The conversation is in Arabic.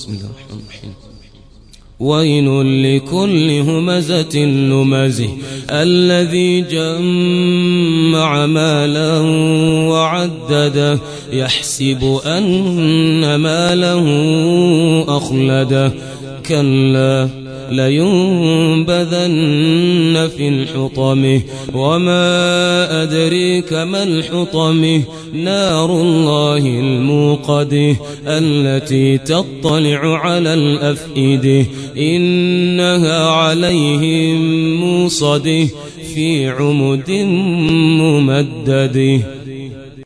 بسم الله الرحمن الرحيم. ويل لكل همزة لمزه الذي جمع مالا وعدده يحسب أن ماله أخلده. كلا لينبذن في الحطمه وما أدريك ما الحطمه نار الله الموقده التي تطلع على الأفئده إنها عليهم موصده في عمد ممدده